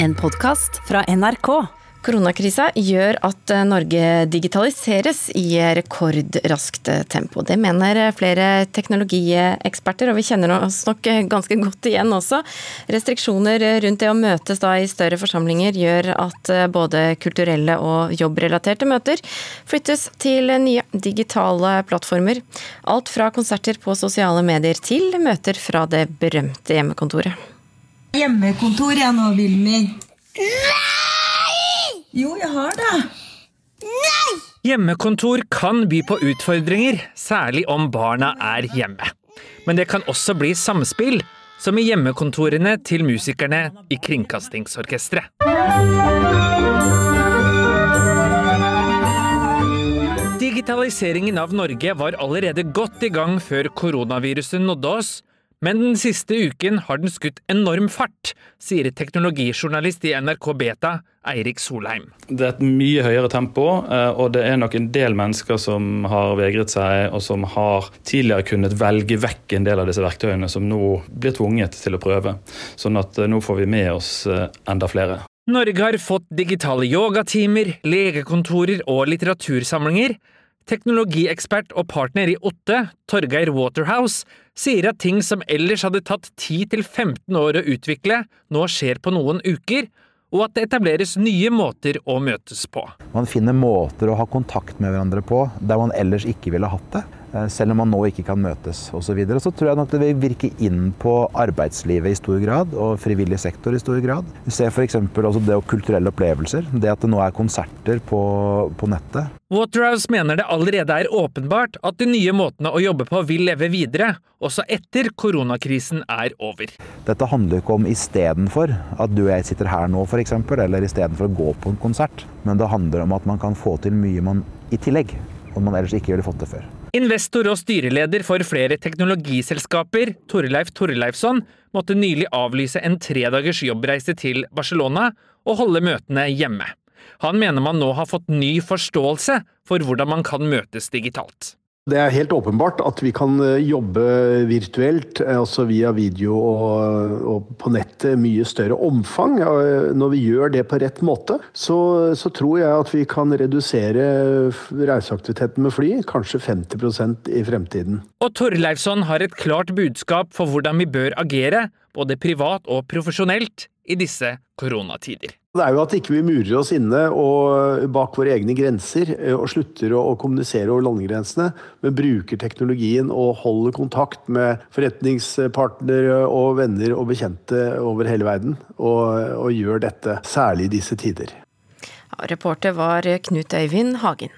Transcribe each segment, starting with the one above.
En podkast fra NRK. Koronakrisa gjør at eh, Norge digitaliseres i rekordraskt tempo. Det mener flere teknologieksperter, og vi kjenner oss nok ganske godt igjen også. Restriksjoner rundt det å møtes da i større forsamlinger gjør at eh, både kulturelle og jobbrelaterte møter flyttes til nye digitale plattformer. Alt fra konserter på sosiale medier til møter fra det berømte hjemmekontoret. Hjemmekontor jeg nå, Vilmi. Jo, jeg har det. Hjemmekontor kan by på utfordringer, særlig om barna er hjemme. Men det kan også bli samspill, som i hjemmekontorene til musikerne i Kringkastingsorkesteret. Digitaliseringen av Norge var allerede godt i gang før koronaviruset nådde oss, men den siste uken har den skutt enorm fart, sier teknologijournalist i NRK Beta, Eirik Solheim. Det er et mye høyere tempo, eh, og det er nok en del mennesker som har vegret seg, og som har tidligere kunnet velge vekk en del av disse verktøyene, som nå blir tvunget til å prøve. Sånn at eh, nå får vi med oss eh, enda flere. Norge har fått digitale yogatimer, legekontorer og litteratursamlinger. Teknologiekspert og partner i Otte, Torgeir Waterhouse, sier at ting som ellers hadde tatt 10–15 år å utvikle, nå skjer på noen uker, og at det etableres nye måter å møtes på. Man finner måter å ha kontakt med hverandre på der man ellers ikke ville hatt det. Eh, selv om man nå ikke kan møtes osv. Så, videre. så tror jeg nok det vil virke inn på arbeidslivet i stor grad, og frivillig sektor i stor grad. Vi ser f.eks. også det å kulturelle opplevelser. Det at det nå er konserter på, på nettet. Waterhouse mener det allerede er åpenbart at de nye måtene å jobbe på vil leve videre, også etter koronakrisen er over. Dette handler ikke om istedenfor at du og jeg sitter her nå, f.eks., eller istedenfor å gå på en konsert. Men det handler om at man kan få til mye man i tillegg, og man ellers ikke ville fått det før. Investor og styreleder for flere teknologiselskaper, Torleif Torleifsson, måtte nylig avlyse en tredagers jobbreise til Barcelona og holde møtene hjemme. Han mener man nå har fått ny forståelse for hvordan man kan møtes digitalt. Det er helt åpenbart at vi kan eh, jobbe virtuelt, eh, altså via video og, og på nettet, mye større omfang. Når vi gjør det på rett måte, så, så tror jeg at vi kan redusere reiseaktiviteten med fly, kanskje 50% i fremtiden. Og Torleifsson har et klart budskap for hvordan vi bør agere, både privat og profesjonelt, i disse koronatider. Det er jo at ikke vi murer oss inne og bak våre egne grenser eh, og slutter å, kommunisere over landegrensene, men bruker teknologien og holder kontakt med forretningspartnere og venner og bekjente over hele verden. Og, og gjør dette, særlig i disse tider. Ja, reporter var Knut Øyvind Hagen.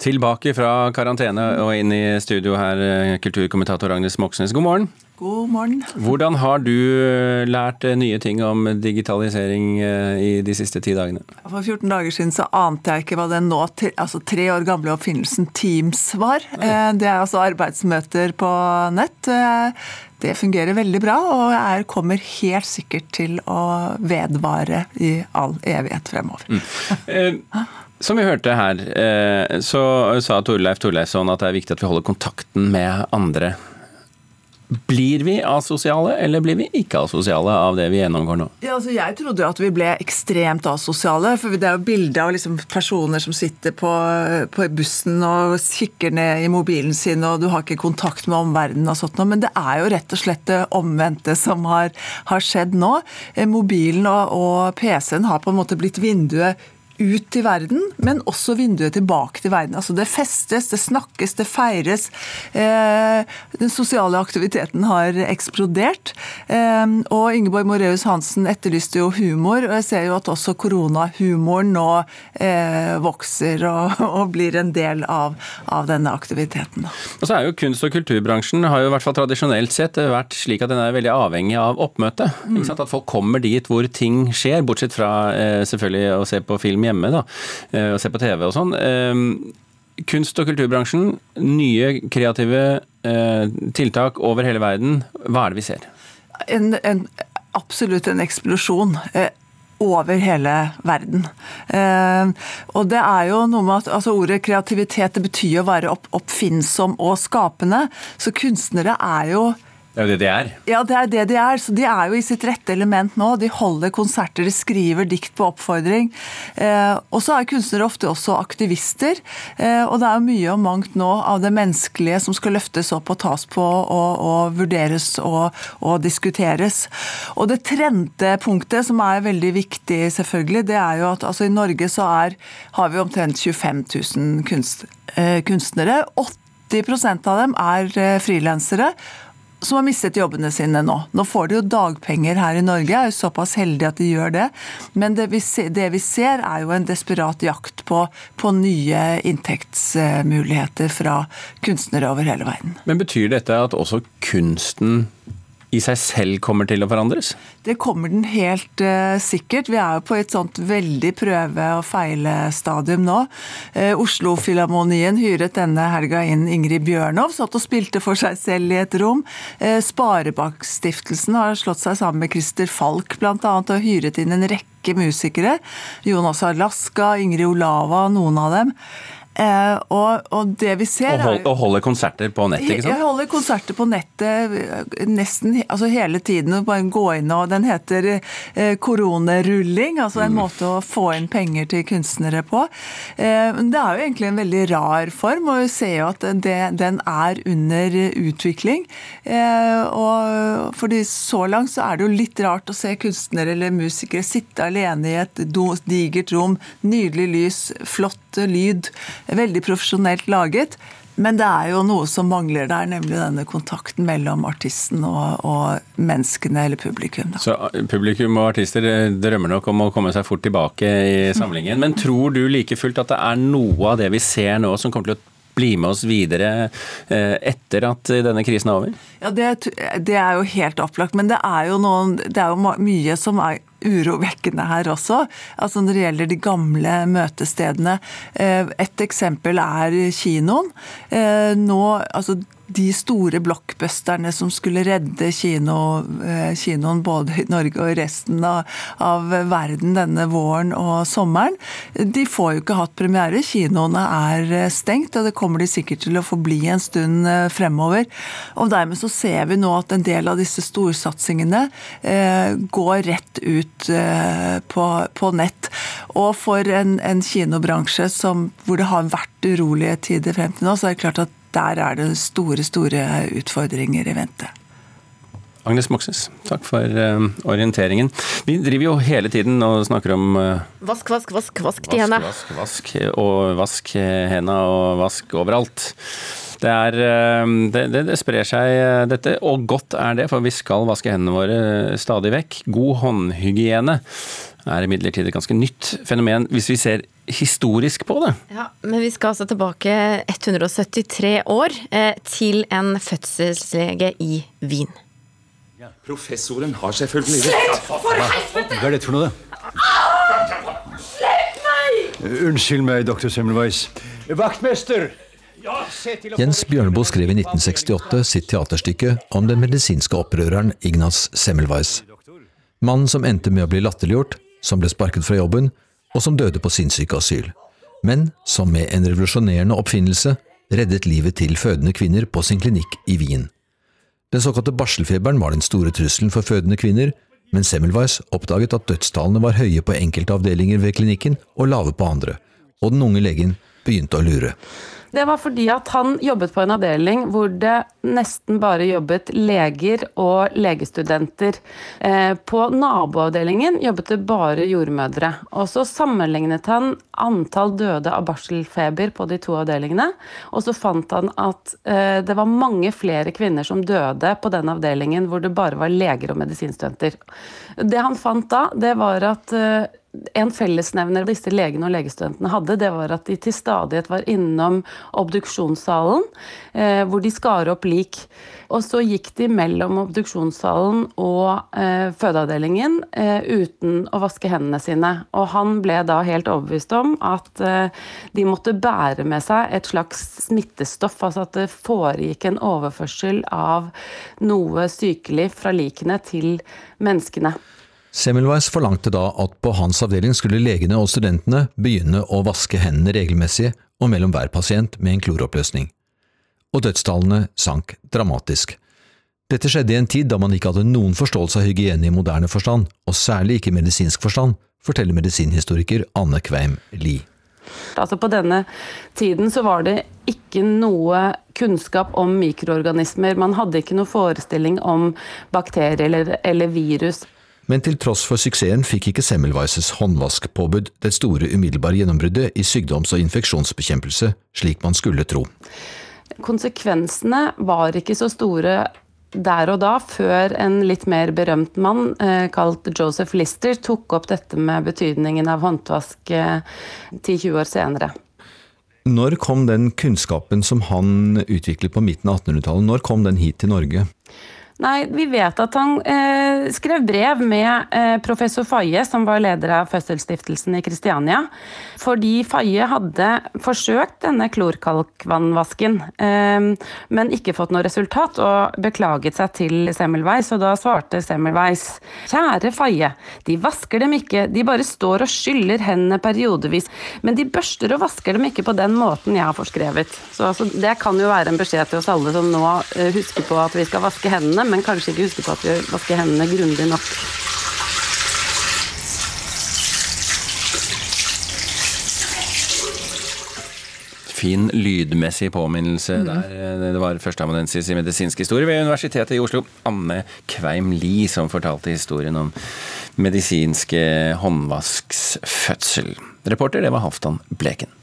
Tilbake fra karantene og inn i studio her, eh, kulturkommentator Agnes Moxnes. God morgen. God morgen. Hvordan har du eh, lært eh, nye ting om digitalisering eh, i de siste ti dagene? For 14 dager siden så ante jeg ikke hva den nå altså tre år gamle oppfinnelsen Teams var. Det er altså arbeidsmøter på nett. Det fungerer veldig bra, og jeg kommer helt sikkert til å vedvare i all evighet fremover. Mm. Som vi hørte her, så sa Torleif Torleifsson at det er viktig at vi holder kontakten med andre blir vi asosiale, eller blir vi ikke asosiale av det vi gjennomgår nå? Ja, altså jeg trodde jo at vi ble ekstremt asosiale. for Det er jo bilde av liksom personer som sitter på, på, bussen og kikker ned i mobilen sin, og du har ikke kontakt med omverdenen og sånt noe. Men det er jo rett og slett det omvendte som har, har skjedd nå. Eh, mobilen og, og PC-en har på en måte blitt vinduet ut til verden, men også vinduet tilbake til verden. Altså Det festes, det snakkes, det feires. Eh, den sosiale aktiviteten har eksplodert. Eh, og Ingeborg Moreus Hansen etterlyste jo humor, og jeg ser jo at også koronahumoren nå eh, vokser og, og, blir en del av, av denne aktiviteten. Og så er jo Kunst- og kulturbransjen har jo i hvert fall tradisjonelt sett vært slik at den er veldig avhengig av oppmøte. Mm. At folk kommer dit hvor ting skjer, bortsett fra selvfølgelig å se på film hjemme da, eh, og se på TV og sånn. Eh, kunst- og kulturbransjen, nye kreative eh, tiltak over hele verden. Hva er det vi ser? En, en, absolutt en eksplosjon over hele verden. Eh, og det er jo noe med at altså Ordet kreativitet det betyr å være opp, oppfinnsom og skapende. Så kunstnere er jo Det er jo det de er. Ja, det er det de er. Så de er jo i sitt rette element nå. De holder konserter, de skriver dikt på oppfordring. Eh, og så er kunstnere ofte også aktivister. Eh, og det er jo mye og mangt nå av det menneskelige som skal løftes opp og tas på og, og vurderes og, og, diskuteres. Og det trente punktet, som er veldig viktig, selvfølgelig, det er jo at altså, i Norge så er, har vi omtrent 25 000 kunst, eh, kunstnere. 80% av dem er eh, frilansere som har mistet jobbene sine nå. Nå får de jo dagpenger her i Norge, er jo såpass heldige at de gjør det. Men det vi, ser, det vi ser er jo en desperat jakt på, på, nye inntektsmuligheter fra kunstnere over hele verden. Men betyr dette at også kunsten i seg selv kommer til å forandres? Det kommer den helt uh, sikkert. Vi er jo på et sånt veldig prøve- og feile-stadium nå. Uh, Oslo-filharmonien hyret denne helga inn Ingrid Bjørnov, satt og spilte for seg selv i et rom. Uh, Sparebankstiftelsen har slått seg sammen med Christer Falk bl.a. og hyret inn en rekke musikere. Jonas Alaska, Ingrid Olava, noen av dem. Eh, og, og, det vi ser og, hold, og holder konserter på nettet, ikke sant? Jeg holder konserter på nettet eh, nesten altså hele tiden. Bare gå inn og Den heter eh, koronerulling, altså en mm. måte å få inn penger til kunstnere på. Eh, det er jo egentlig en veldig rar form, og vi ser jo at det, den er under utvikling. Eh, og fordi så langt så er det jo litt rart å se kunstnere eller musikere sitte alene i et digert rom, nydelig lys, flott lyd veldig profesjonelt laget. Men det er jo noe som mangler der, nemlig denne kontakten mellom artisten og, og menneskene eller publikum. Da. Så eh, publikum og artister eh, drømmer nok om å komme seg fort tilbake i samlingen. Men tror du like fullt at det er noe av det vi ser nå som kommer til å bli med oss videre eh, etter at denne krisen er over? Ja, det, det, er jo helt opplagt. Men det er jo, noen, det er jo mye som er urovekkende her også. Altså Når det gjelder de gamle møtestedene. Eh, et eksempel er kinoen. Eh, nå, altså de store blockbusterne som skulle redde kino, eh, kinoen både i Norge og i resten av, av, verden denne våren og sommeren, de får jo ikke hatt premiere. Kinoene er eh, stengt, og det kommer de sikkert til å forbli en stund eh, fremover. Og dermed så ser vi nå at en del av disse storsatsingene eh, går rett ut eh, på, på, nett. Og for en, en kinobransje som, hvor det har vært urolige tider frem til nå, så er det klart at der er det store, store utfordringer i vente. Agnes Moxnes, takk for uh, orienteringen. Vi driver jo hele tiden og snakker om uh, Vask, vask, vask, vask til henda. Vask, vask, og vask hendene og vask overalt. Det, er, uh, det, det, det, sprer seg dette, og godt er det, for vi skal vaske hendene våre stadig vekk. God håndhygiene er imidlertid et ganske nytt fenomen hvis vi ser historisk på det. Ja, Men vi skal altså tilbake 173 år eh, til en fødselslege i Wien. Ja, professoren har selvfølgelig rett. Hva er dette for noe? da? Slipp meg! Unnskyld meg, doktor Semmelweis. Vaktmester! Jens Bjørneboe skrev i 1968 sitt teaterstykke om den medisinske opprøreren Ignaz Semmelweis. Mannen som endte med å bli latterliggjort, som ble sparket fra jobben, og som døde på sinnssykeasyl, men som med en revolusjonerende oppfinnelse reddet livet til fødende kvinner på sin klinikk i Wien. Den såkalte barselfeberen var den store trusselen for fødende kvinner, men Semmelweis oppdaget at dødstallene var høye på enkelte avdelinger ved klinikken og lave på andre, og den unge legen begynte å lure. Det var fordi at han jobbet på en avdeling hvor det nesten bare jobbet leger og legestudenter. Eh, på naboavdelingen jobbet det bare jordmødre. Og så sammenlignet han antall døde av barselfeber på de to avdelingene, og så fant han at eh, det var mange flere kvinner som døde på den avdelingen hvor det bare var leger og medisinstudenter. Det han fant da, det var at eh, en fellesnevner disse legene og legestudentene hadde, det var at de til stadighet var innom obduksjonssalen, eh, hvor de skar opp lik. Og så gikk de mellom obduksjonssalen og eh, fødeavdelingen eh, uten å vaske hendene sine. Og han ble da helt overbevist om at eh, de måtte bære med seg et slags smittestoff, altså at det foregikk en overførsel av noe sykelig fra likene til menneskene. Semmelweis forlangte da at på hans avdeling skulle legene og studentene begynne å vaske hendene regelmessig og mellom hver pasient med en kloroppløsning. Og dødstallene sank dramatisk. Dette skjedde i en tid da man ikke hadde noen forståelse av hygiene i moderne forstand, og særlig ikke medisinsk forstand, forteller medisinhistoriker Anne Kveim Lie. Altså På denne tiden så var det ikke noe kunnskap om mikroorganismer. Man hadde ikke noe forestilling om bakterier eller, eller virus. Men til tross for suksessen fikk ikke Semmelweises håndvaskpåbud det store umiddelbare gjennombruddet i sykdoms- og infeksjonsbekjempelse, slik man skulle tro. Konsekvensene var ikke så store der og da, før en litt mer berømt mann eh, kalt Joseph Lister tok opp dette med betydningen av håndvask eh, 10-20 år senere. Når kom den kunnskapen som han utviklet på midten av 1800-tallet, når kom den hit til Norge? Nei, Vi vet at han eh, skrev brev med eh, professor Faye, som var leder av Fødselsstiftelsen i Kristiania. Fordi Faye hadde forsøkt denne klorkalkvannvasken, eh, men ikke fått noe resultat, og beklaget seg til Semmelweis. Og da svarte Semmelweis kjære Faye, de vasker dem ikke, de bare står og skyller hendene periodevis. Men de børster og vasker dem ikke på den måten jeg har forskrevet. Så altså, det kan jo være en beskjed til oss alle som nå eh, husker på at vi skal vaske hendene men kanskje ikke huske på at vi vasker hendene grundig nok. Fin lydmessig påminnelse mm. der. Det var førsteamanuensis i medisinsk historie ved Universitetet i Oslo, Anne Kveim Lie, som fortalte historien om medisinske håndvasksfødsel. Reporter, det var Halvdan Bleken.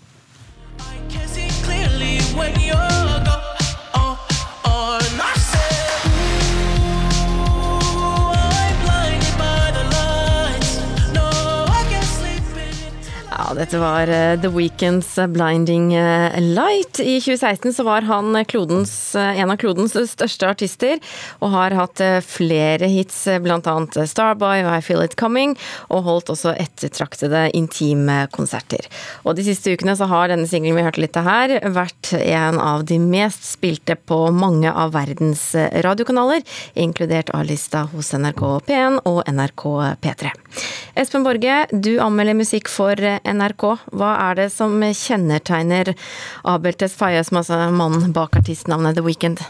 Dette var eh, The Weekends Blinding eh, Light. I 2016 så var han klodens, eh, en av klodens største artister, og har hatt flere hits, annet Starboy og I Feel It Coming, og holdt også ettertraktede intimkonserter. Og de siste ukene så har denne singelen vi hørte litt av her, vært en av de mest spilte på mange av verdens radiokanaler, inkludert A-lista hos NRK P1 og NRK P3. Espen Borge, du anmelder musikk for NRK. Hva er det som kjennetegner Abel Tesfaye, som altså er mannen bak artistnavnet The Weekend?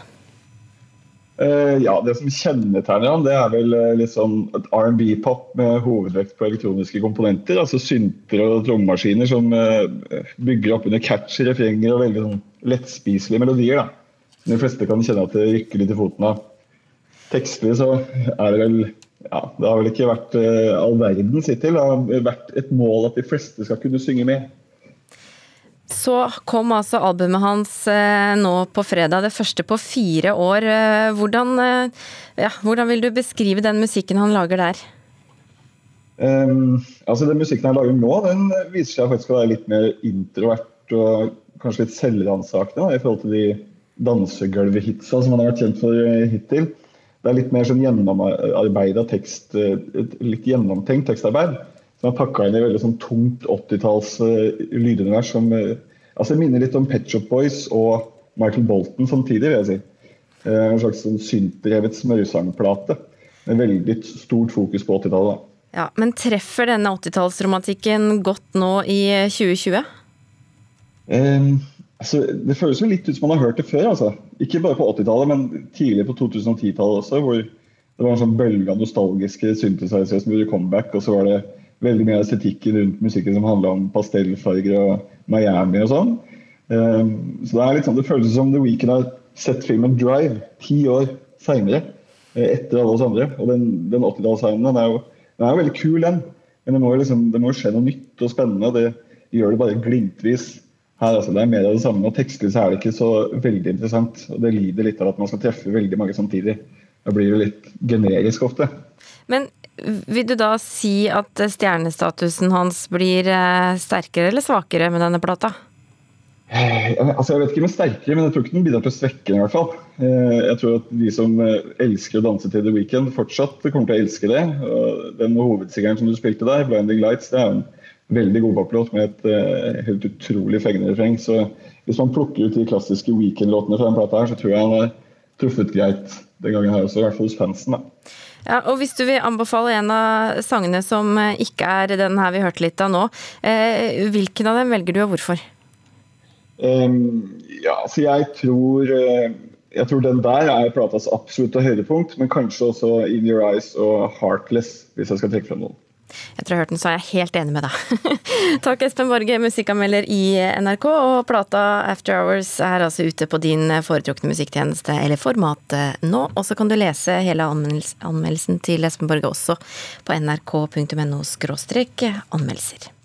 Uh, ja, Det som kjennetegner ham, det er vel uh, litt sånn R&B-pop med hovedvekt på elektroniske komponenter. Altså synter og trommemaskiner som uh, bygger opp under catchy refrenger og veldig sånn lettspiselige melodier. da. De fleste kan kjenne at det rykker litt i foten av. Tekstlig så er det vel ja, det har vel ikke vært uh, all verdens hittil. Det har vært et mål at de fleste skal kunne synge med. Så kom altså albumet hans uh, nå på fredag, det første på fire år. Uh, hvordan, ja, hvordan, vil du beskrive den musikken han lager der? Um, altså Den musikken han lager nå, den viser seg faktisk å være litt mer introvert og kanskje litt selvransakende i forhold til de dansegulvhitsa som han har vært kjent for hittil. Det er litt mer sånn gjennomarbeida tekst, litt gjennomtenkt tekstarbeid. Som er pakka inn i veldig sånn tungt 80-talls uh, lydunivers som uh, altså minner litt om Pet Shop Boys og Michael Bolton samtidig, vil jeg si. En slags sånn syntdrevet smørsangplate med veldig stort fokus på 80-tallet. Ja, men treffer denne 80-tallsromantikken godt nå i 2020? Um, Altså, det føles jo litt ut som man har hørt det før. altså. Ikke bare på 80-tallet, men tidlig på 2010-tallet også. Hvor det var en sånn bølge av nostalgiske synthesizere som gjorde comeback. Og så var det veldig mye av estetikken rundt musikken som handla om pastellfarger og Miami og sånn. Um, så det er litt sånn, det føles som The Weekend har sett filmen Drive ti år seinere. Eh, etter alle oss andre. Og den, den 80-tallssangen den, er jo, den er jo veldig kul, den. Men det må jo liksom, det må skje noe nytt og spennende. og Det gjør det bare glimtvis her altså, det er mer av det samme. og Tekstlig så er det ikke så veldig interessant. og Det lider litt av at man skal treffe veldig mange samtidig. Da blir det litt generisk ofte. Men vil du da si at stjernestatusen hans blir eh, sterkere eller svakere med denne plata? Eh, altså Jeg vet ikke med sterkere, men jeg tror ikke den bidrar til å svekke den. i hvert fall. Eh, jeg tror at de som elsker å danse til The Weekend, fortsatt kommer til å elske det. Den hovedsingeren som du spilte der, 'Blinding Lights', det er en veldig god poplåt med et uh, helt utrolig fengende refreng. Så hvis man plukker ut de klassiske weekend-låtene fra den plata her, så tror jeg han har truffet greit den gangen her også, i hvert fall hos fansen. da. Ja, og Hvis du vil anbefale en av sangene som eh, ikke er den her vi hørte litt av nå, eh, hvilken av dem velger du, og hvorfor? Um, ja, altså jeg tror uh, jeg tror den der er platas absolutte høydepunkt, men kanskje også In Your Eyes og Heartless, hvis jeg skal trekke frem noen. Etter å ha hørt den, så er jeg helt enig med deg. Takk, Espen Borge, musikkanmelder i NRK. Og plata After Hours er altså ute på din foretrukne musikktjeneste eller format nå. Og så kan du lese hele anmeldelsen til Espen Borge også på nrk.no anmeldelser.